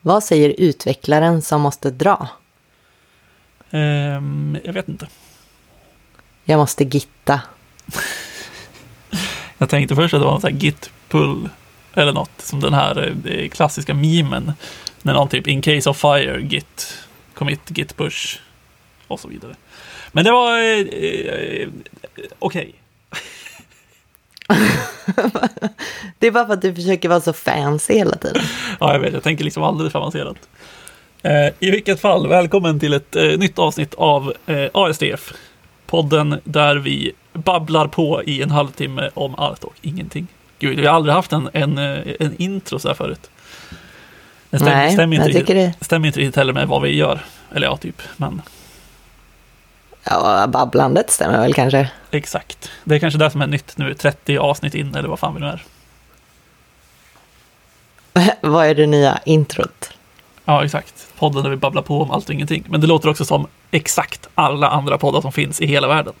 Vad säger utvecklaren som måste dra? Ehm, jag vet inte. Jag måste gitta. Jag tänkte först att det var här git pull eller något, som den här eh, klassiska memen. När någon typ in case of fire, git commit, git push och så vidare. Men det var eh, eh, okej. Det är bara för att du försöker vara så fancy hela tiden. Ja, jag vet, jag tänker liksom alldeles för avancerat. Eh, I vilket fall, välkommen till ett eh, nytt avsnitt av eh, ASDF. Podden där vi babblar på i en halvtimme om allt och ingenting. Gud, vi har aldrig haft en, en, eh, en intro så här förut. Det stämmer, Nej, stämmer, jag inte, tycker riktigt- det- stämmer inte riktigt heller med vad vi gör. Eller ja, typ. Men Ja, babblandet stämmer väl kanske. exakt. Det är kanske det som är nytt nu, 30 avsnitt in eller vad fan vi nu är. Vad är det nya introt? Ja, exakt. Podden där vi babblar på om allt och ingenting. Men det låter också som exakt alla andra poddar som finns i hela världen.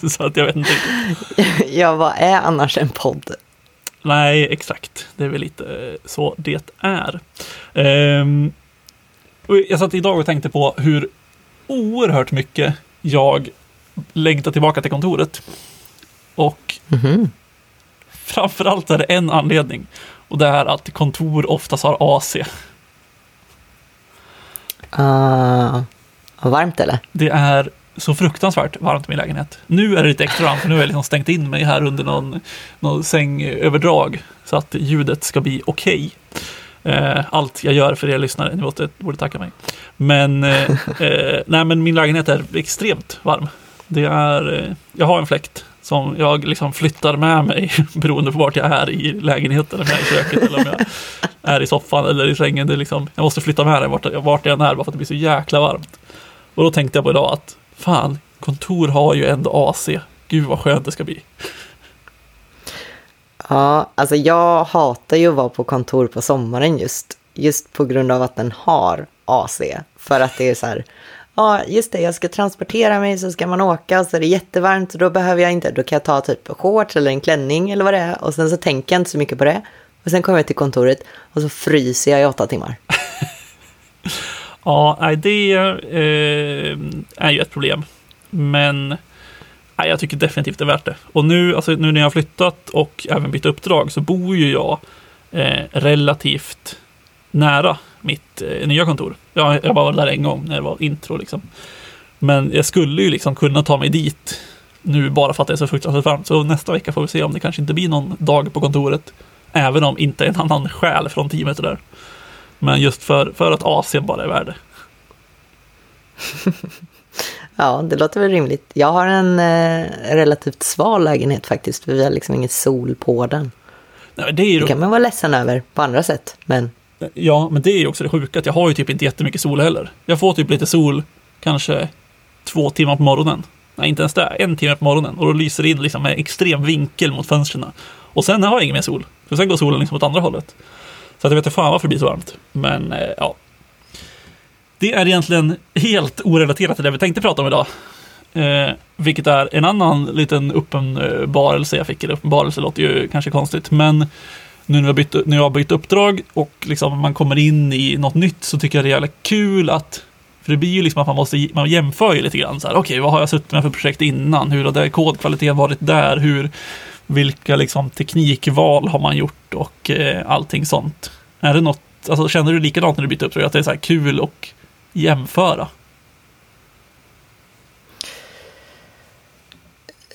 så att jag vet inte riktigt. Ja, vad är annars en podd? Nej, exakt. Det är väl lite eh, så det är. Och jag satt idag och tänkte på hur oerhört mycket jag längtar tillbaka till kontoret. Och Mhm. framförallt är det en anledning. Och det är att kontor oftast har AC. Ah, varmt eller? Det är så fruktansvärt varmt i min lägenhet. Nu är det lite extra varmt, för nu har jag liksom stängt in mig här under någon, någon sängöverdrag. Så att ljudet ska bli okej. Eh, allt jag gör för er lyssnare, ni måste, borde tacka mig. Men, eh, eh, nej, men min lägenhet är extremt varm. Det är, eh, jag har en fläkt som jag liksom flyttar med mig beroende på vart jag är i lägenheten, om jag är i köket eller om jag är i soffan eller i sängen. Det är liksom, jag måste flytta med den vart, vart jag än är bara för att det blir så jäkla varmt. Och då tänkte jag på idag att fan, kontor har ju ändå AC. Gud vad skönt det ska bli. Ja, alltså jag hatar ju att vara på kontor på sommaren just. Just på grund av att den har AC. För att det är så här, ja just det, jag ska transportera mig så ska man åka och så är det jättevarmt och då behöver jag inte, då kan jag ta typ shorts eller en klänning eller vad det är. Och sen så tänker jag inte så mycket på det. Och sen kommer jag till kontoret och så fryser jag i åtta timmar. Ja, nej, det eh, är ju ett problem. Men nej, jag tycker definitivt det är värt det. Och nu, alltså, nu när jag har flyttat och även bytt uppdrag så bor ju jag eh, relativt nära mitt eh, nya kontor. Jag, jag var där en gång när det var intro liksom. Men jag skulle ju liksom kunna ta mig dit nu bara för att det är så fruktansvärt varmt. Så nästa vecka får vi se om det kanske inte blir någon dag på kontoret. Även om inte en annan själ från teamet är där. Men just för, för att AC bara är värde. Ja, det låter väl rimligt. Jag har en eh, relativt sval lägenhet faktiskt, för vi har liksom ingen sol på den. Nej, det är Det kan man vara ledsen över på andra sätt, men Ja, men det är ju också det sjuka att jag har ju typ inte jättemycket sol heller. Jag får typ lite sol kanske två timmar på morgonen. Nej, inte ens det. En timme på morgonen. Och då lyser det in liksom med extrem vinkel mot fönstren. Och sen har jag ingen mer sol. För sen går solen liksom åt andra hållet. Så att jag vet inte fan varför det blir så varmt. Men eh, ja. Det är egentligen helt orelaterat till det vi tänkte prata om idag. Eh, vilket är en annan liten uppenbarelse jag fick. Eller uppenbarelse låter ju kanske konstigt. Men nu när jag, bytt, när jag har bytt uppdrag och liksom man kommer in i något nytt så tycker jag det är jävla kul att för det blir ju liksom att man måste man jämför ju lite grann så här. Okej, vad har jag suttit med för projekt innan? Hur har det kodkvaliteten varit där? Hur, vilka liksom teknikval har man gjort och eh, allting sånt? Är det något, alltså känner du likadant när du byter uppdrag? Att det är så här kul och jämföra?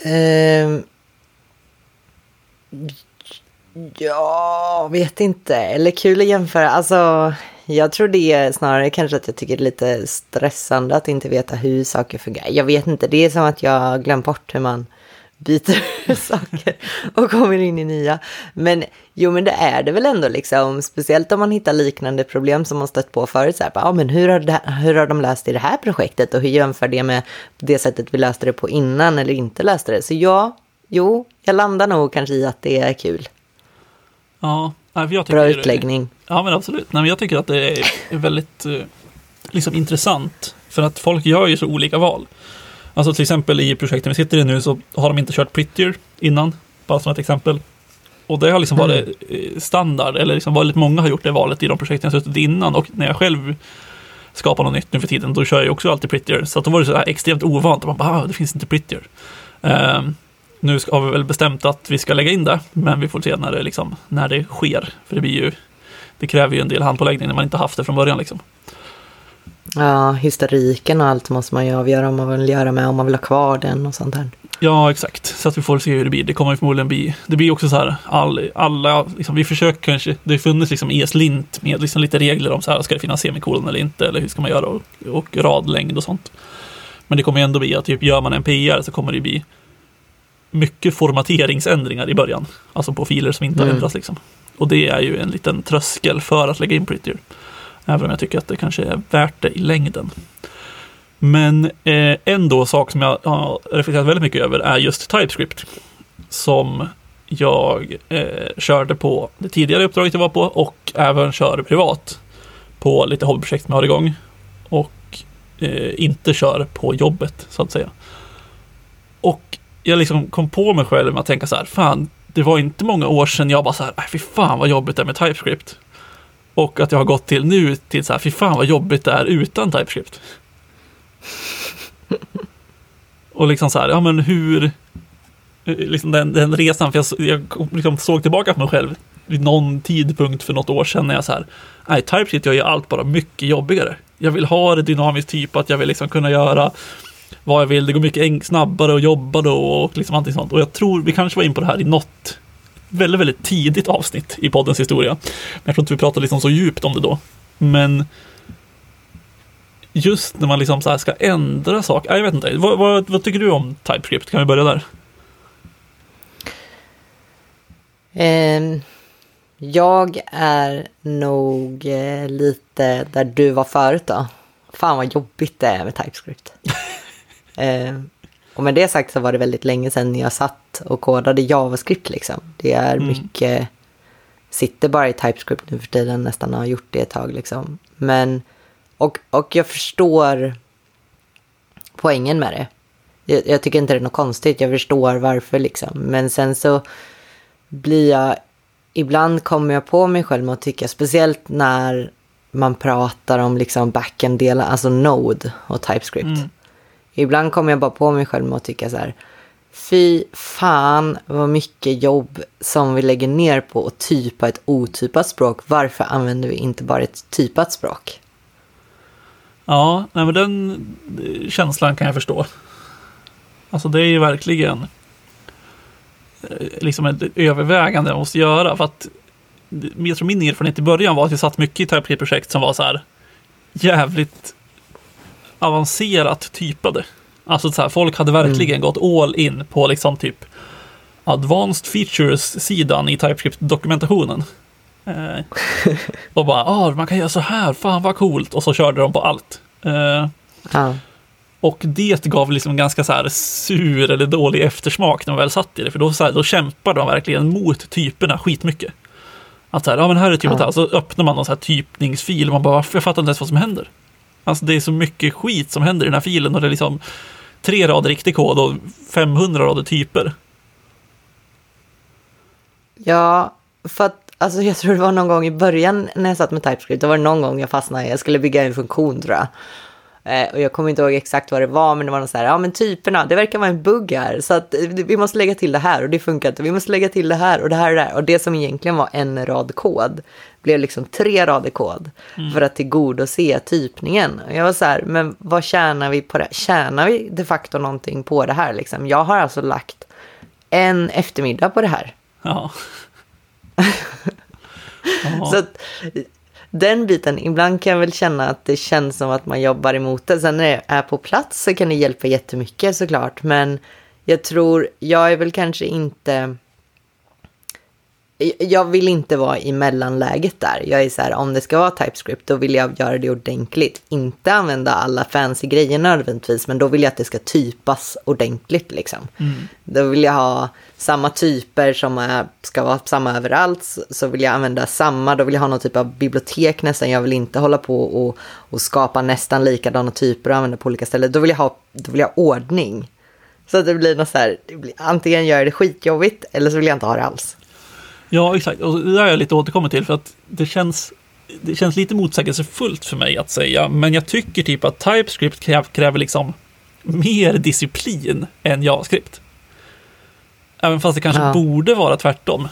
Ehm, ja, vet inte. Eller kul att jämföra. Alltså, jag tror det är snarare kanske att jag tycker det är lite stressande att inte veta hur saker fungerar. Jag vet inte, det är som att jag glömt bort hur man byter saker och kommer in i nya. Men jo, men det är det väl ändå liksom, speciellt om man hittar liknande problem som man stött på förut. Så här, ja, men hur, har det, hur har de löst det i det här projektet och hur jämför det med det sättet vi löste det på innan eller inte löste det? Så ja, jo, jag landar nog kanske i att det är kul. Ja, jag tycker Bra utläggning. Ja, men absolut. Nej, men jag tycker att det är väldigt eh, liksom, intressant. För att folk gör ju så olika val. Alltså till exempel i projekten vi sitter i nu så har de inte kört Prettier innan. Bara som ett exempel. Och det har liksom varit eh, standard, eller liksom väldigt många har gjort det valet i de projekten jag suttit innan. Och när jag själv skapar något nytt nu för tiden, då kör jag också alltid Prettier. Så att då var det så här extremt ovant. Man bara, ah, det finns inte Prettier. Um, nu har vi väl bestämt att vi ska lägga in det, men vi får se när det, liksom, när det sker. För det blir ju, det kräver ju en del handpåläggning när man inte haft det från början. Liksom. Ja, historiken och allt måste man ju avgöra om man vill göra med, om man vill ha kvar den och sånt där. Ja, exakt. Så att vi får se hur det blir. Det kommer förmodligen bli, det blir också så här, all, alla, liksom, vi försöker kanske, det har funnits liksom ES-lint med liksom lite regler om så här, ska det finnas semikolon eller inte, eller hur ska man göra, och, och radlängd och sånt. Men det kommer ändå bli att typ, gör man en PR så kommer det bli mycket formateringsändringar i början. Alltså på filer som inte har mm. ändrats liksom. Och det är ju en liten tröskel för att lägga in Prettier. Även om jag tycker att det kanske är värt det i längden. Men eh, en då sak som jag har reflekterat väldigt mycket över är just TypeScript. Som jag eh, körde på det tidigare uppdraget jag var på och även kör privat på lite hobbyprojekt som jag har igång. Och eh, inte kör på jobbet så att säga. Och jag liksom kom på mig själv med att tänka så här, fan, det var inte många år sedan jag bara så här, äh, fy fan vad jobbigt det är med TypeScript. Och att jag har gått till nu till så här, fy fan vad jobbigt det är utan TypeScript. och liksom så här, ja men hur, liksom den, den resan, för jag, jag liksom såg tillbaka på mig själv vid någon tidpunkt för något år sedan när jag så här, nej, TypeScript gör ju allt bara mycket jobbigare. Jag vill ha det dynamiskt typat, jag vill liksom kunna göra vad jag vill, det går mycket snabbare att jobba då och liksom allting sånt. Och jag tror, vi kanske var in på det här i något väldigt, väldigt tidigt avsnitt i poddens historia. Men jag tror inte vi pratade liksom så djupt om det då. Men just när man liksom så ska ändra saker, jag vet inte, vad, vad, vad, tycker du om TypeScript? Kan vi börja där? Um, jag är nog eh, lite där du var förut då. Fan vad jobbigt det är med TypeScript. Eh, och med det sagt så var det väldigt länge sedan jag satt och kodade JavaScript liksom. Det är mm. mycket, sitter bara i TypeScript nu för tiden, nästan har gjort det ett tag liksom. Men, och, och jag förstår poängen med det. Jag, jag tycker inte det är något konstigt, jag förstår varför liksom. Men sen så blir jag, ibland kommer jag på mig själv med att tycka, speciellt när man pratar om liksom backend-delen, alltså Node och TypeScript. Mm. Ibland kommer jag bara på mig själv med att tycka så här. Fy fan vad mycket jobb som vi lägger ner på att typa ett otypat språk. Varför använder vi inte bara ett typat språk? Ja, nej men den känslan kan jag förstå. Alltså det är ju verkligen eh, liksom ett övervägande jag måste göra. För att jag tror min erfarenhet i början var att jag satt mycket i terapiprojekt som var så här jävligt avancerat typade. Alltså så här, folk hade verkligen mm. gått all in på liksom typ Advanced Features-sidan i TypeScript-dokumentationen. Eh, och bara, ah, man kan göra så här, fan vad coolt. Och så körde de på allt. Eh, ja. Och det gav liksom ganska så här sur eller dålig eftersmak när man väl satt i det. För då, så här, då kämpade de verkligen mot typerna skitmycket. Att så här, ja men här är typet ja. här. Så öppnar man någon så här typningsfil och man bara, jag fattar inte ens vad som händer. Alltså det är så mycket skit som händer i den här filen och det är liksom tre rader riktig kod och 500 rader typer. Ja, för att alltså jag tror det var någon gång i början när jag satt med TypeScript, då var det någon gång jag fastnade, jag skulle bygga en funktion tror jag. Eh, och jag kommer inte ihåg exakt vad det var, men det var något så här, ja men typerna, det verkar vara en bugg här, så att vi måste lägga till det här och det funkar inte, vi måste lägga till det här och det här och det här. Och det som egentligen var en rad kod blev liksom tre rader kod mm. för att tillgodose typningen. Och jag var så här, men vad tjänar vi på det? Tjänar vi de facto någonting på det här liksom? Jag har alltså lagt en eftermiddag på det här. Ja. så att, den biten, ibland kan jag väl känna att det känns som att man jobbar emot det. Sen när det är på plats så kan det hjälpa jättemycket såklart. Men jag tror, jag är väl kanske inte jag vill inte vara i mellanläget där. Jag är så här, om det ska vara TypeScript, då vill jag göra det ordentligt. Inte använda alla fancy grejer nödvändigtvis, men då vill jag att det ska typas ordentligt. Liksom. Mm. Då vill jag ha samma typer som ska vara samma överallt. Så vill jag använda samma, då vill jag ha någon typ av bibliotek nästan. Jag vill inte hålla på och, och skapa nästan likadana typer och använda på olika ställen. Då vill jag ha, då vill jag ha ordning. Så att det blir något så här, blir, antingen gör jag det skitjobbigt eller så vill jag inte ha det alls. Ja, exakt. Och det där är jag lite återkommer till för att det känns, det känns lite motsägelsefullt för mig att säga. Men jag tycker typ att TypeScript kräver, kräver liksom mer disciplin än JavaScript. Även fast det kanske Ja. borde vara tvärtom.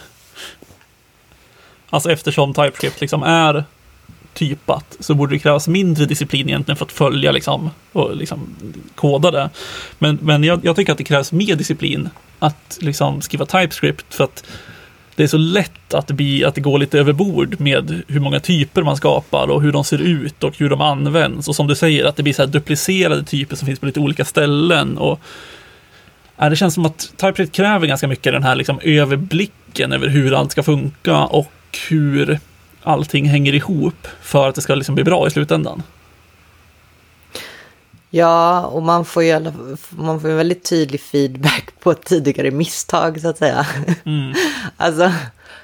Alltså eftersom TypeScript liksom är typat så borde det krävas mindre disciplin egentligen för att följa liksom, och liksom koda det. Men, men jag, jag tycker att det krävs mer disciplin att liksom skriva TypeScript för att det är så lätt att, bli, att det går lite överbord med hur många typer man skapar och hur de ser ut och hur de används. Och som du säger, att det blir så här duplicerade typer som finns på lite olika ställen. Och, ja, det känns som att TypeScript kräver ganska mycket den här liksom överblicken över hur allt ska funka och hur allting hänger ihop för att det ska liksom bli bra i slutändan. Ja, och man får ju man får ju väldigt tydlig feedback på tidigare misstag så att säga. Mm. Alltså,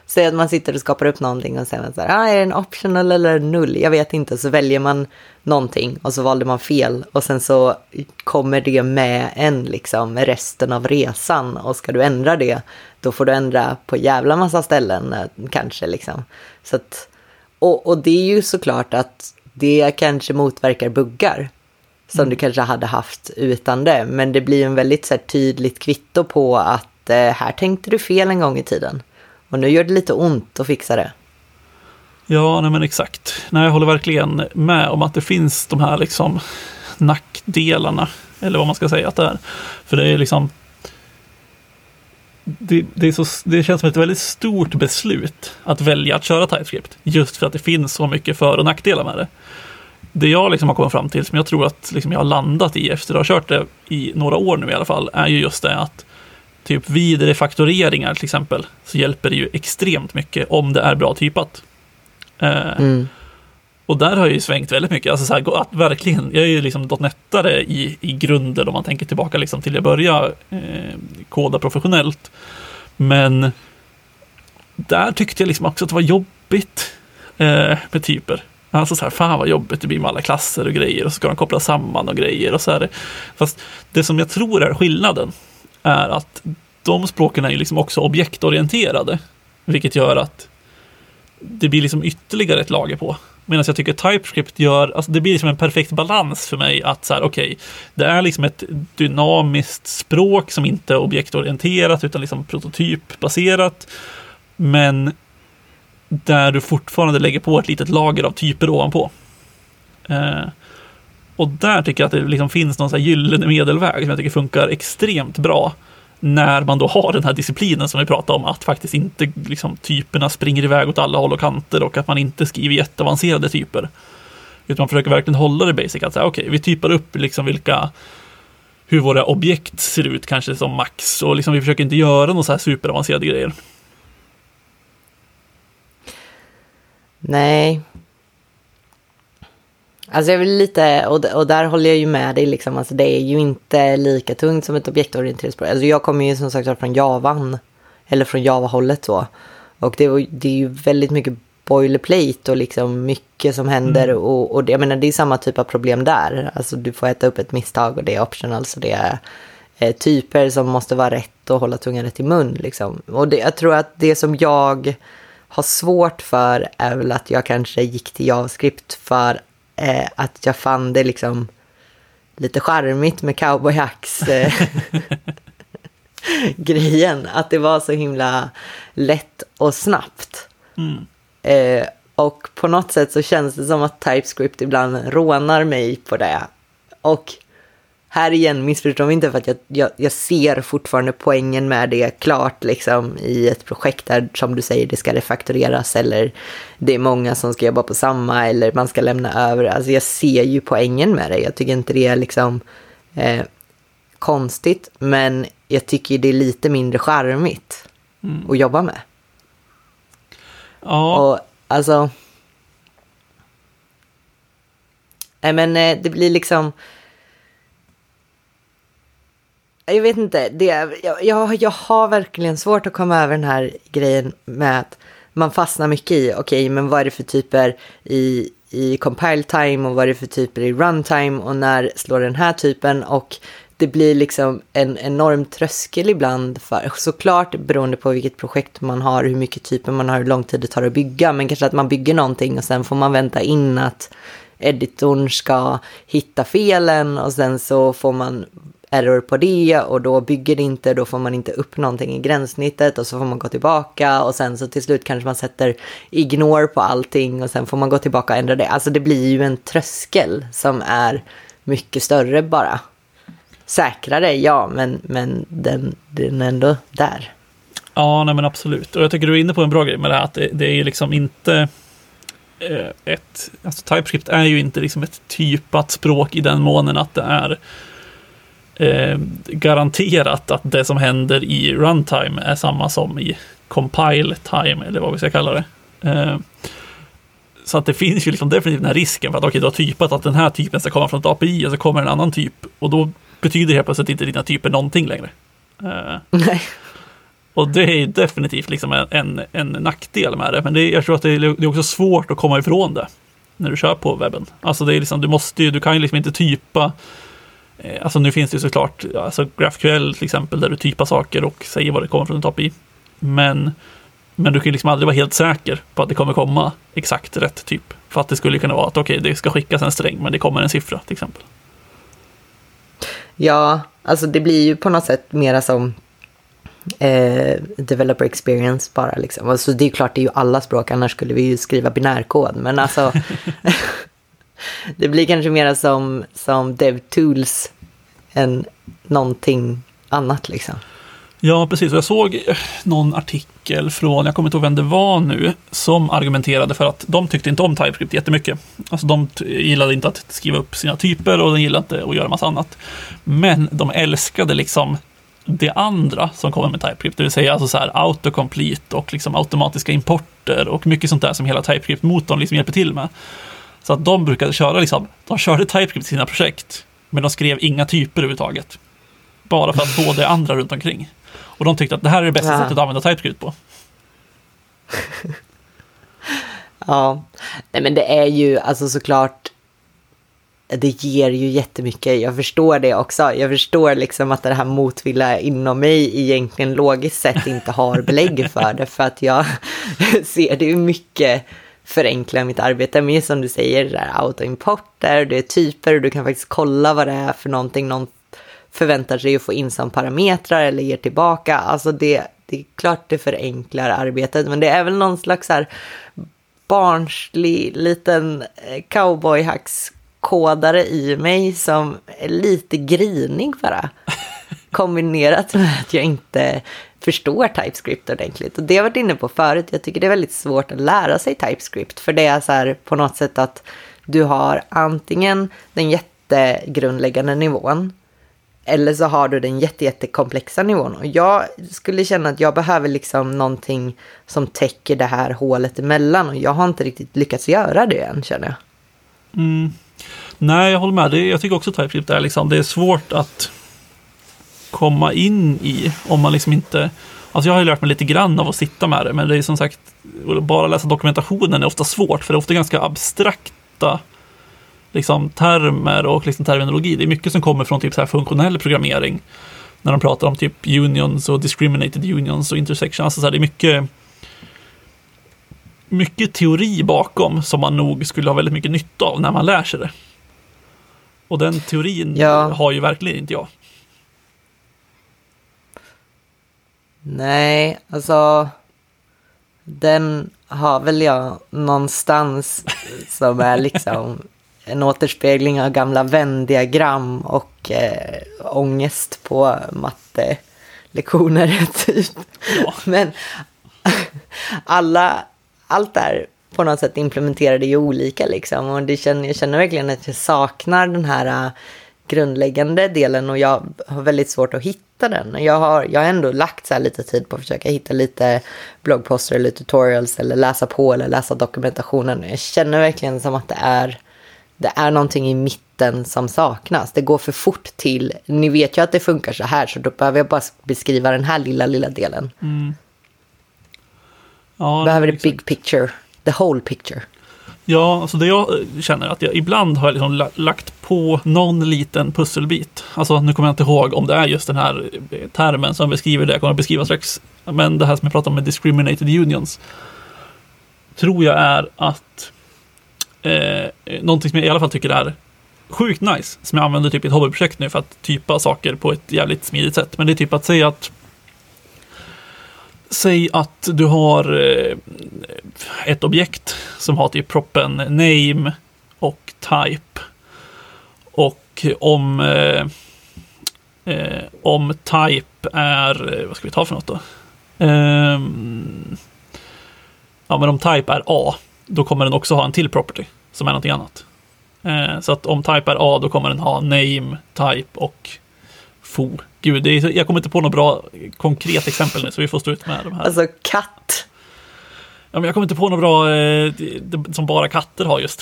säg att man sitter och skapar upp någonting och säger så här, ah, är det en optional eller null? Jag vet inte, så väljer man någonting och så valde man fel och sen så kommer det med en liksom resten av resan och ska du ändra det, då får du ändra på jävla massa ställen eh, kanske liksom. Så att, och, och det är ju såklart att det kanske motverkar buggar som du kanske hade haft utan det. Men det blir en väldigt så här, tydligt kvitto på att eh, här tänkte du fel en gång i tiden. Och nu gör det lite ont att fixa det. Ja, nej men exakt. Nej, jag håller verkligen med om att det finns de här liksom nackdelarna, eller vad man ska säga att det är. För det är liksom det, det, är så, det känns som ett väldigt stort beslut att välja att köra TypeScript. Just för att det finns så mycket för och nackdelar med det. Det jag liksom har kommit fram till, som jag tror att liksom jag har landat i efter att ha kört det i några år nu i alla fall, är ju just det att typ vid refaktoreringar till exempel, så hjälper det ju extremt mycket om det är bra typat. Eh, Mm. och där har jag ju svängt väldigt mycket. Alltså så här, att verkligen, jag är ju liksom .NETare i, i grunden om man tänker tillbaka liksom till jag började eh, koda professionellt. Men där tyckte jag liksom också att det var jobbigt eh, med typer. Alltså så här, fan vad jobbigt det blir med alla klasser och grejer och så ska de koppla samman och grejer och så här. Fast det som jag tror är skillnaden är att de språken är ju liksom också objektorienterade. Vilket gör att det blir liksom ytterligare ett lager på. Medan jag tycker TypeScript gör, alltså det blir liksom en perfekt balans för mig att så här, okej, okay, det är liksom ett dynamiskt språk som inte är objektorienterat utan liksom prototypbaserat. Men där du fortfarande lägger på ett litet lager av typer ovanpå. Eh, och där tycker jag att det liksom finns någon så här gyllene medelväg som jag tycker funkar extremt bra när man då har den här disciplinen som vi pratade om, att faktiskt inte liksom, typerna springer iväg åt alla håll och kanter och att man inte skriver jätteavancerade typer. Utan man försöker verkligen hålla det basic, att säga okej, okay, vi typar upp liksom vilka hur våra objekt ser ut kanske som max och liksom vi försöker inte göra några så här superavancerade grejer. Nej. Alltså jag vill lite, och, och där håller jag ju med dig liksom, alltså det är ju inte lika tungt som ett objektorienterat språk. Alltså jag kommer ju som sagt från Javan, eller från Java-hållet så. Och det, var- det är ju väldigt mycket boilerplate och liksom mycket som händer och, och det, jag menar det är samma typ av problem där. Alltså du får äta upp ett misstag och det är optional så det är eh, typer som måste vara rätt och hålla tungan rätt i mun liksom. Och det, jag tror att det som jag har svårt för är väl att jag kanske gick till JavaScript för eh, att jag fann det liksom lite charmigt med cowboyhacks eh, grejen. Att det var så himla lätt och snabbt. Mm. Eh, och på något sätt så känns det som att TypeScript ibland rånar mig på det. Och här igen, missförstå mig inte för att jag, jag, jag ser fortfarande poängen med det klart liksom i ett projekt där som du säger det ska refaktoreras eller det är många som ska jobba på samma eller man ska lämna över. Alltså jag ser ju poängen med det. Jag tycker inte det är liksom eh, konstigt men jag tycker det är lite mindre charmigt Mm. att jobba med. Ja, Och alltså... Nej men eh, det blir liksom... Jag vet inte, det, jag, jag, jag har verkligen svårt att komma över den här grejen med att man fastnar mycket i, okej, men vad är det för typer i, i compile time och vad är det för typer i runtime och när slår den här typen? Och det blir liksom en enorm tröskel ibland, för, såklart beroende på vilket projekt man har, hur mycket typer man har, hur lång tid det tar att bygga, men kanske att man bygger någonting och sen får man vänta in att editorn ska hitta felen och sen så får man error på det och då bygger det inte, då får man inte upp någonting i gränssnittet och så får man gå tillbaka och sen så till slut kanske man sätter ignore på allting och sen får man gå tillbaka och ändra det. Alltså det blir ju en tröskel som är mycket större bara. Säkrare, ja, men, men den, den är ändå där. Ja, nej men absolut. Och jag tycker du är inne på en bra grej med det här att det, det är ju liksom inte eh, ett, alltså TypeScript är ju inte liksom ett typat språk i den månen att det är eh, garanterat att det som händer i runtime är samma som i compile time eller vad vi ska kalla det. Eh, så att det finns ju liksom definitivt den här risken för att okej, okay, du har typat att den här typen ska komma från ett API och så kommer en annan typ och då betyder helt plötsligt inte dina typer någonting längre. Eh, Nej. Och det är definitivt liksom en, en, nackdel med det. Men det, jag tror att det är, det är också svårt att komma ifrån det när du kör på webben. Alltså det är liksom, du måste ju, du kan ju liksom inte typa Alltså nu finns det ju såklart alltså GraphQL till exempel där du typar saker och säger vad det kommer från ett API. Men, men du kan ju liksom aldrig vara helt säker på att det kommer komma exakt rätt typ. För att det skulle kunna vara att okej, okay, det ska skickas en sträng men det kommer en siffra till exempel. Ja, alltså det blir ju på något sätt mera som eh, developer experience bara liksom. Alltså det är klart, det är ju alla språk, annars skulle vi ju skriva binärkod. Men alltså, det blir kanske mera som, som DevTools än någonting annat liksom. Ja, precis. Jag såg någon artikel från, jag kommer inte ihåg vem det var nu, som argumenterade för att de tyckte inte om TypeScript jättemycket. Alltså de gillade inte att skriva upp sina typer och de gillade inte att göra massa annat. Men de älskade liksom det andra som kommer med TypeScript, det vill säga alltså så här autocomplete och liksom automatiska importer och mycket sånt där som hela TypeScript-motorn liksom hjälper till med. Så att de brukade köra liksom, de körde TypeScript i sina projekt, men de skrev inga typer överhuvudtaget. Bara för att få det andra runt omkring. Och de tyckte att det här är det bästa ja. sättet att använda TypeScript på. ja, nej men det är ju alltså såklart det ger ju jättemycket. Jag förstår det också. Jag förstår liksom att det här motvilja inom mig egentligen logiskt sett inte har belägg för det. För att jag ser det ju mycket förenkla mitt arbete med, som du säger, där autoimporter, det är typer och du kan faktiskt kolla vad det är för någonting någon förväntar sig att få in som parametrar eller ger tillbaka. Alltså det, det är klart det förenklar arbetet, men det är väl någon slags här barnslig liten eh, cowboyhacks kodare i mig som är lite grinig bara. Kombinerat med att jag inte förstår TypeScript ordentligt. Och det har jag varit inne på förut. Jag tycker det är väldigt svårt att lära sig TypeScript. För det är så här på något sätt att du har antingen den jättegrundläggande nivån. Eller så har du den jätte, nivån. Och jag skulle känna att jag behöver liksom någonting som täcker det här hålet emellan. Och jag har inte riktigt lyckats göra det än känner jag. Mm. Nej, jag håller med. Det, jag tycker också TypeScript är liksom, det är svårt att komma in i om man liksom inte Alltså jag har ju lärt mig lite grann av att sitta med det, men det är som sagt, bara läsa dokumentationen är ofta svårt, för det är ofta ganska abstrakta liksom, termer och liksom, terminologi. Det är mycket som kommer från typ så här funktionell programmering. När de pratar om typ unions och discriminated unions och intersection. Alltså så här, det är mycket, mycket teori bakom som man nog skulle ha väldigt mycket nytta av när man lär sig det. Och den teorin ja. har ju verkligen inte jag. Nej, alltså den har väl jag någonstans som är liksom en återspegling av gamla vändiagram och eh, ångest på mattelektioner typ. Ja. Men alla, allt där på något sätt implementerade ju olika liksom. Och det känner, jag känner verkligen att jag saknar den här grundläggande delen och jag har väldigt svårt att hitta den. Jag har, jag har ändå lagt så lite tid på att försöka hitta lite bloggposter eller tutorials eller läsa på eller läsa dokumentationen. Jag känner verkligen som att det är, det är någonting i mitten som saknas. Det går för fort till. Ni vet ju att det funkar så här så då behöver jag bara beskriva den här lilla, lilla delen. Mm. Ja, behöver det big picture the whole picture. Ja, alltså det jag eh, känner att jag ibland har jag liksom lagt på någon liten pusselbit. Alltså nu kommer jag inte ihåg om det är just den här eh, termen som beskriver det jag kommer att beskriva strax. Men det här som jag pratade om med discriminated unions. Tror jag är att eh, eh, någonting som jag i alla fall tycker är sjukt nice. Som jag använder typ i ett hobbyprojekt nu för att typa saker på ett jävligt smidigt sätt. Men det är typ att säga att Säg att du har eh, ett objekt som har typ proppen name och type. Och om, eh, eh om type är, eh, vad ska vi ta för något då? Eh, ja, men om type är A, då kommer den också ha en till property som är någonting annat. Eh, så att om type är A, då kommer den ha name, type och fo. Gud, det är, jag kommer inte på något bra konkret exempel nu, så vi får stå ut med de här. Alltså katt. Ja, men jag kommer inte på något bra eh, som bara katter har just.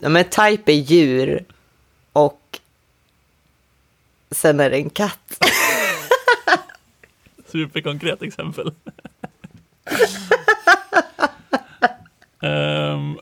Ja, men type är djur och sen är det en katt. Superkonkret exempel. Ehm,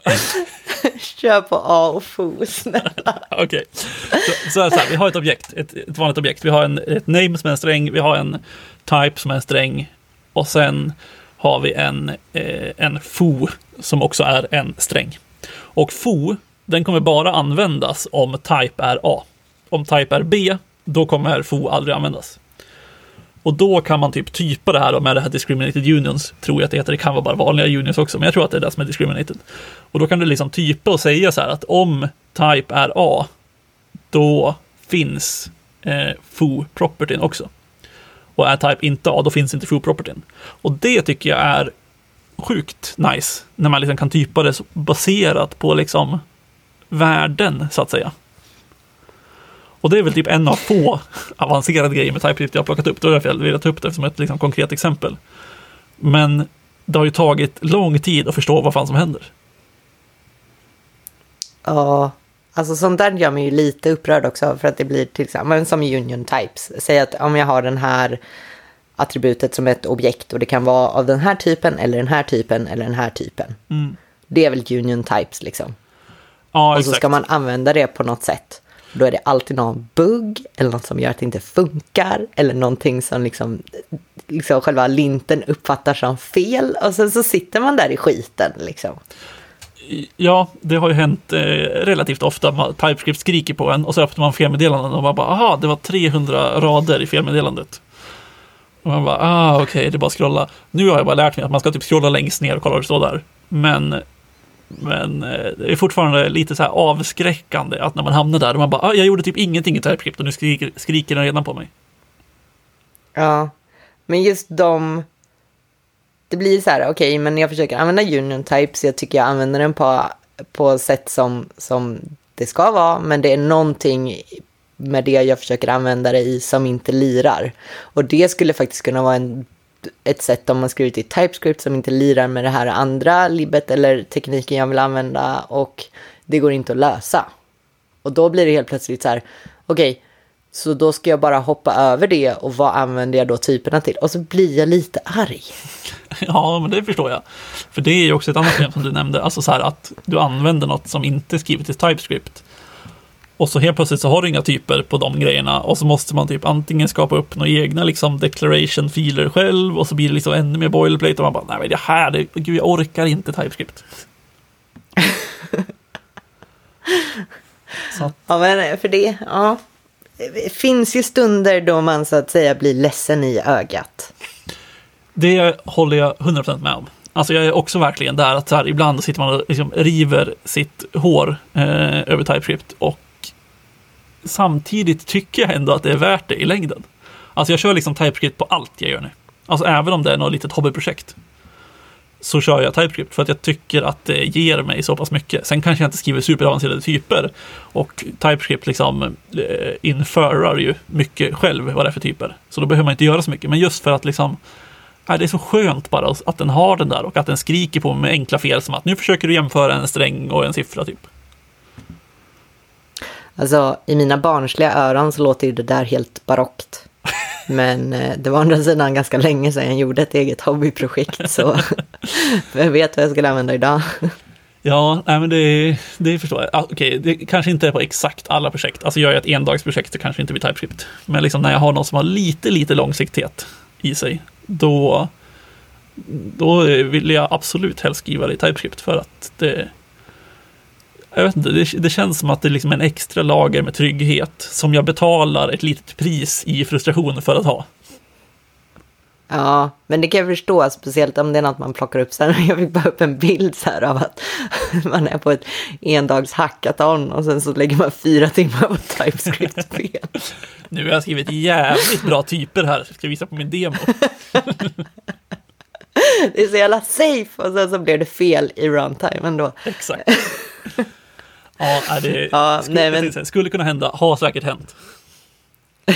Kör på A och fo, snälla. Okej, så, så, här, så här, vi har ett objekt, ett, ett vanligt objekt. Vi har en, ett name som är en sträng, vi har en type som är en sträng och sen har vi en, eh, en fo som också är en sträng. Och fo, den kommer bara användas om type är A. Om type är B, då kommer fo aldrig användas. Och då kan man typ typa det här då med det här discriminated unions, tror jag att det heter. Det kan vara bara vanliga unions också, men jag tror att det är det som är discriminated. Och då kan du liksom typa och säga så här att om type är A, då finns eh, foo-propertyn också. Och är type inte A, då finns inte foo-propertyn. Och det tycker jag är sjukt nice, när man liksom kan typa det baserat på liksom värden, så att säga. Och det är väl typ en av få avancerade grejer med TypeScript jag har plockat upp. Då har jag velat ta upp det som ett liksom, konkret exempel. Men det har ju tagit lång tid att förstå vad fan som händer. Ja, alltså sånt där gör mig ju lite upprörd också för att det blir till exempel som union types. Säg att om jag har den här attributet som ett objekt och det kan vara av den här typen eller den här typen eller den här typen. Mm. Det är väl union types liksom. Ja, Och så exakt. ska man använda det på något sätt. Då är det alltid någon bugg eller något som gör att det inte funkar. Eller någonting som liksom, liksom själva linten uppfattar som fel. Och sen så sitter man där i skiten liksom. Ja, det har ju hänt eh, relativt ofta. TypeScript skriker på en och så öppnar man felmeddelanden och man bara, aha, det var 300 rader i felmeddelandet. Och man bara, ah, okej, det är bara att scrolla. Nu har jag bara lärt mig att man ska typ scrolla längst ner och kolla vad det står där. Men, men eh, det är fortfarande lite så här avskräckande att när man hamnar där och man bara, ah, jag gjorde typ ingenting i TypeScript och nu skriker, skriker den redan på mig. Ja, men just de... Det blir så här, okej, men jag försöker använda union types. Jag tycker jag använder den på, på sätt som, som det ska vara. Men det är någonting med det jag försöker använda det i som inte lirar. Och det skulle faktiskt kunna vara en, ett sätt om man skrivit i TypeScript som inte lirar med det här andra libbet eller tekniken jag vill använda. Och det går inte att lösa. Och då blir det helt plötsligt så här, okej, så då ska jag bara hoppa över det och vad använder jag då typerna till? Och så blir jag lite arg. Ja, men det förstår jag. För det är ju också ett annat problem som du nämnde, alltså så här att du använder något som inte är skrivet i TypeScript. Och så helt plötsligt så har du inga typer på de grejerna och så måste man typ antingen skapa upp några egna liksom declaration-filer själv och så blir det liksom ännu mer boilerplate och man bara, nej men det här, det, gud jag orkar inte TypeScript. så Ja, men för det, ja. Det finns ju stunder då man så att säga blir ledsen i ögat. Det håller jag 100% med om. Alltså jag är också verkligen där att så här, ibland sitter man och liksom river sitt hår eh, över TypeScript och samtidigt tycker jag ändå att det är värt det i längden. Alltså jag kör liksom TypeScript på allt jag gör nu. Alltså även om det är något litet hobbyprojekt så kör jag TypeScript för att jag tycker att det ger mig så pass mycket. Sen kanske jag inte skriver superavancerade typer och TypeScript liksom eh, inferar ju mycket själv vad det är för typer. Så då behöver man inte göra så mycket. Men just för att liksom äh, det är så skönt bara att den har den där och att den skriker på mig med enkla fel som att nu försöker du jämföra en sträng och en siffra typ. Alltså i mina barnsliga öron så låter ju det där helt barockt. Men eh, det var å andra sidan ganska länge sedan jag gjorde ett eget hobbyprojekt så jag vet vad jag skulle använda idag. Ja, nej, men det, det förstår jag. Ah, Okej, det kanske inte är på exakt alla projekt. Alltså gör jag ett endagsprojekt så kanske inte blir TypeScript. Men liksom när jag har något som har lite, lite långsiktighet i sig, då, då vill jag absolut helst skriva det i TypeScript för att det jag vet inte, det, det känns som att det är liksom en extra lager med trygghet som jag betalar ett litet pris i frustration för att ha. Ja, men det kan jag förstå, speciellt om det är något man plockar upp sen. Jag fick bara upp en bild så här av att man är på ett endags hackathon och sen så lägger man fyra timmar på TypeScript-spel. Nu har jag skrivit jävligt bra typer här, ska jag visa på min demo. Det är så jävla safe och sen så blev det fel i runtime ändå. Exakt. Ja, det Ja, skulle, nej, men- skulle kunna hända, har säkert hänt.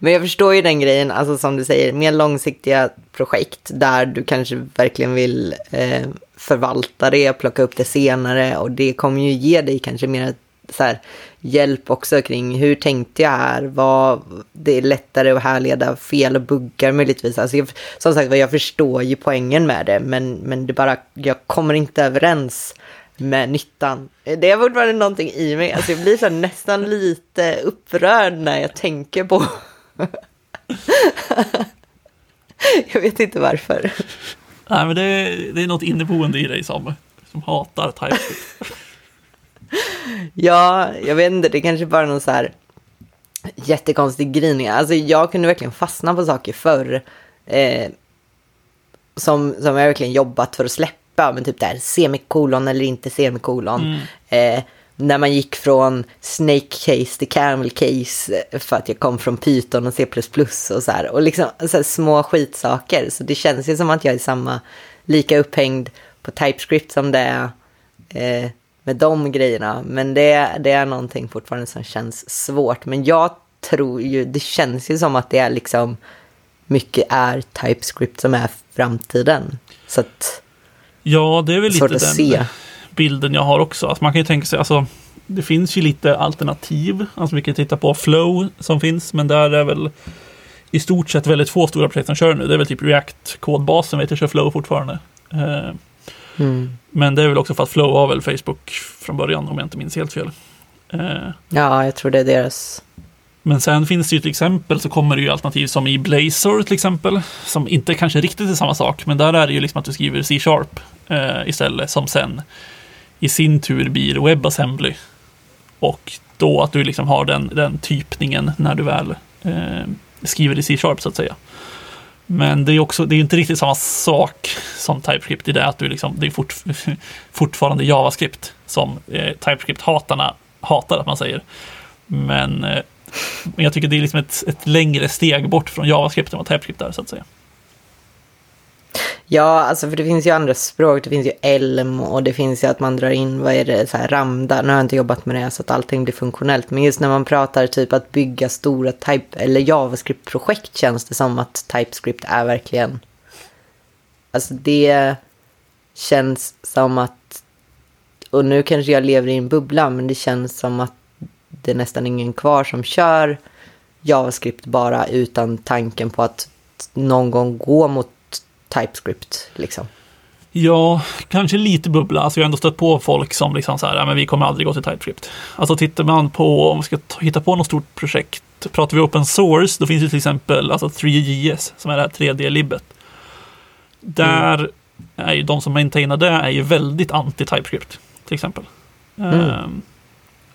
Men jag förstår ju den grejen, alltså som du säger, mer långsiktiga projekt där du kanske verkligen vill eh, förvalta det, plocka upp det senare och det kommer ju ge dig kanske mer så här, hjälp också kring hur tänkte jag här, vad, det är lättare att härleda fel och buggar möjligtvis. Alltså jag, som sagt jag förstår ju poängen med det, men, men det bara, jag kommer inte överens med nyttan. Det är fortfarande någonting i mig, alltså jag blir så nästan lite upprörd när jag tänker på jag vet inte varför. Nej, men det, det är något inneboende i dig som, som hatar TypeScript. Ja, jag vet inte, det kanske bara är någon så här jättekonstig gryning. Alltså jag kunde verkligen fastna på saker förr. Eh, som, som jag verkligen jobbat för att släppa. Men typ där semikolon eller inte semikolon. Eh, när man gick från snake case till camel case eh, för att jag kom från Python och C++ och så här. Och liksom så här, små skitsaker. Så det känns ju som att jag är samma, lika upphängd på TypeScript som det är eh, med de grejerna. Men det, det är någonting fortfarande som känns svårt. Men jag tror ju, det känns ju som att det är liksom mycket är TypeScript som är framtiden. Så att, Ja, det är väl lite den se. bilden jag har också. Alltså man kan ju tänka sig, alltså, det finns ju lite alternativ. Alltså vi kan titta på Flow som finns, men där är väl i stort sett väldigt få stora projekt som kör nu. Det är väl typ React-kodbasen vet jag kör Flow fortfarande. Eh, mm. Men det är väl också för att Flow var väl Facebook från början, om jag inte minns helt fel. Eh, Ja, jag tror det är deras. Men sen finns det ju till exempel så kommer det ju alternativ som i Blazor till exempel. Som inte kanske riktigt är samma sak, men där är det ju liksom att du skriver C-sharp eh, istället. Som sen i sin tur blir WebAssembly. Och då att du liksom har den, den typningen när du väl eh, skriver i C-sharp så att säga. Men det är också, det är inte riktigt samma sak som TypeScript i det att du liksom, det är fort, fortfarande JavaScript som eh, TypeScript-hatarna hatar att man säger. Men, eh, men jag tycker det är liksom ett, ett längre steg bort från JavaScript än vad TypeScript är så att säga. Ja, alltså för det finns ju andra språk. Det finns ju Elm och det finns ju att man drar in, vad är det, så här Ramda. Nu har jag inte jobbat med det så att allting blir funktionellt. Men just när man pratar typ att bygga stora type eller JavaScript-projekt känns det som att TypeScript är verkligen... Alltså det känns som att... Och nu kanske jag lever i en bubbla, men det känns som att det är nästan ingen kvar som kör JavaScript bara utan tanken på att någon gång gå mot TypeScript liksom. Ja, kanske lite bubbla. Alltså jag har ändå stött på folk som liksom så här, "Ja, men vi kommer aldrig gå till TypeScript. Alltså tittar man på, om vi ska ta- hitta på något stort projekt, pratar vi open source, då finns det till exempel alltså 3JS, som är det här 3D-libbet. Där är ju de som maintainar det är ju väldigt anti-TypeScript, till exempel. Mm. Ehm,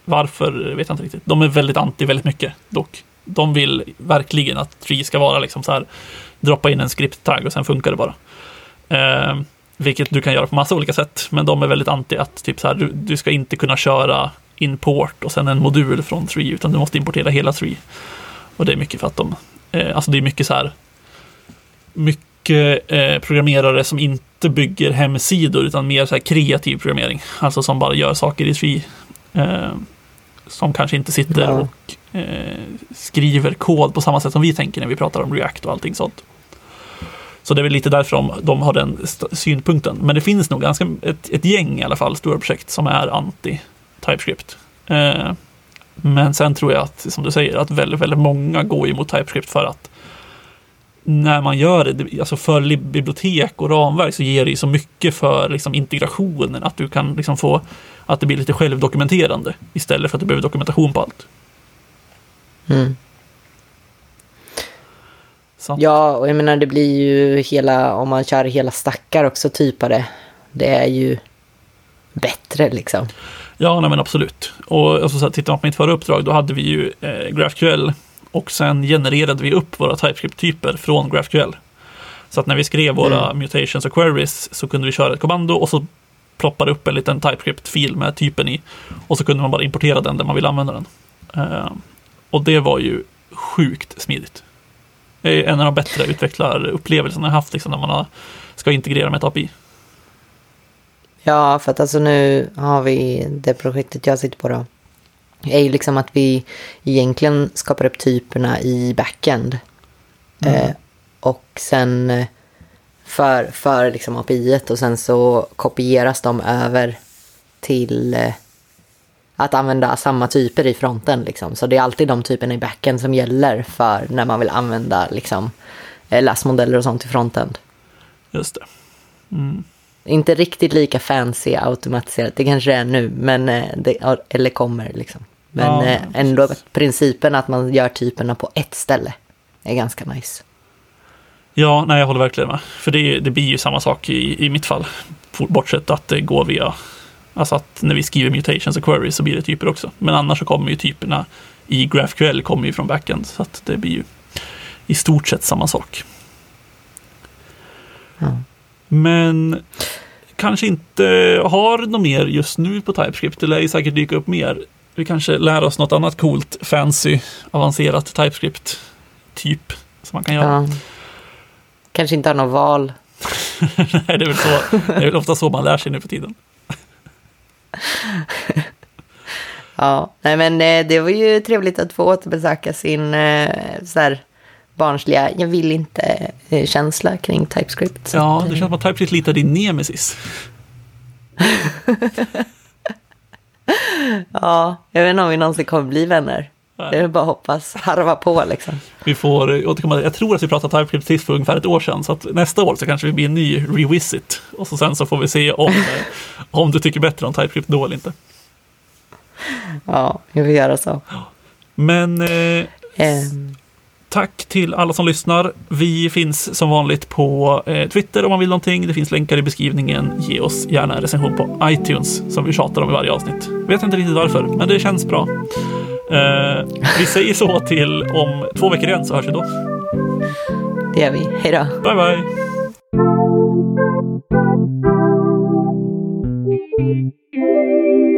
varför vet jag inte riktigt. De är väldigt anti väldigt mycket, dock. De vill verkligen att Tree ska vara liksom så här, droppa in en script-tagg och sen funkar det bara. Eh, vilket du kan göra på massa olika sätt, men de är väldigt anti att typ så här, du, du ska inte kunna köra import och sen en modul från Tree. utan du måste importera hela Tree. Och det är mycket för att de, eh, alltså det är mycket så här, mycket eh, programmerare som inte bygger hemsidor, utan mer så här kreativ programmering. Alltså som bara gör saker i Tree. Eh, som kanske inte sitter och eh, skriver kod på samma sätt som vi tänker när vi pratar om React och allting sånt. Så det är väl lite därför de, de har den synpunkten. Men det finns nog ganska ett, ett gäng i alla fall, stora projekt, som är anti-TypeScript. Eh, men sen tror jag att, som du säger, att väldigt, väldigt många går emot TypeScript för att när man gör det, alltså för bibliotek och ramverk så ger det ju så mycket för liksom, integrationen att du kan liksom få att det blir lite självdokumenterande istället för att du behöver dokumentation på allt. Mm. Ja, och jag menar det blir ju hela, om man kör hela stackar också typade, det är ju bättre liksom. Ja, nej, men absolut. Och alltså, så här, tittar man på mitt förra uppdrag, då hade vi ju eh, GraphQL och sen genererade vi upp våra TypeScript-typer från GraphQL. Så att när vi skrev våra Mm. mutations och queries så kunde vi köra ett kommando och så ploppade upp en liten TypeScript-fil med typen i. Och så kunde man bara importera den där man vill använda den. Eh, och det var ju sjukt smidigt. Det är en av de bättre utvecklarupplevelserna jag haft liksom, när man ska integrera med ett API. Ja, för att alltså nu har vi det projektet jag sitter på då. Är ju liksom att vi egentligen skapar upp typerna i backend. Mm. Eh, och sen eh, för, för liksom API och sen så kopieras de över till eh, att använda samma typer i fronten. Liksom. Så det är alltid de typerna i backend som gäller för när man vill använda liksom, eh, läsmodeller och sånt i frontend. Just det. Mm. Inte riktigt lika fancy automatiserat, det kanske det är nu, men eh, det, eller kommer liksom. Men Ja, eh, ändå precis. principen att man gör typerna på ett ställe är ganska nice. Ja, nej, jag håller verkligen med. För det, det blir ju samma sak i, i mitt fall. Bortsett att det går via, alltså att när vi skriver mutations och queries så blir det typer också. Men annars så kommer ju typerna i GraphQL kommer ju från backend. Så att det blir ju i stort sett samma sak. Ja. Men kanske inte har något mer just nu på TypeScript. Det lär ju säkert dyka upp mer. Vi kanske lär oss något annat coolt, fancy, avancerat TypeScript typ som man kan göra. Ja. Kanske inte har något val. Nej, det är väl så. Det är väl ofta så man lär sig nu för tiden. Ja, nej men eh, det var ju trevligt att få återbesöka sin eh, så här, barnsliga, jag vill inte eh, känsla kring TypeScript. Ja, det känns som att TypeScript litar din nemesis. ja, jag vet inte om vi någonsin kommer bli vänner. Det är bara att hoppas, harva på liksom. Vi får återkomma. Jag tror att vi pratade TypeScript sist för ungefär ett år sedan. Så att nästa år så kanske det blir en ny revisit. Och så sen så får vi se om, eh, om du tycker bättre om TypeScript då eller inte. Ja, vi får göra så. Men eh, Ehm, Tack till alla som lyssnar. Vi finns som vanligt på eh, Twitter om man vill någonting. Det finns länkar i beskrivningen. Ge oss gärna en recension på iTunes som vi tjatar om i varje avsnitt. Vet inte riktigt varför, men det känns bra. Eh, vi säger så till om två veckor igen så hörs vi då. Det gör vi. Hej då. Bye, bye. Thank you.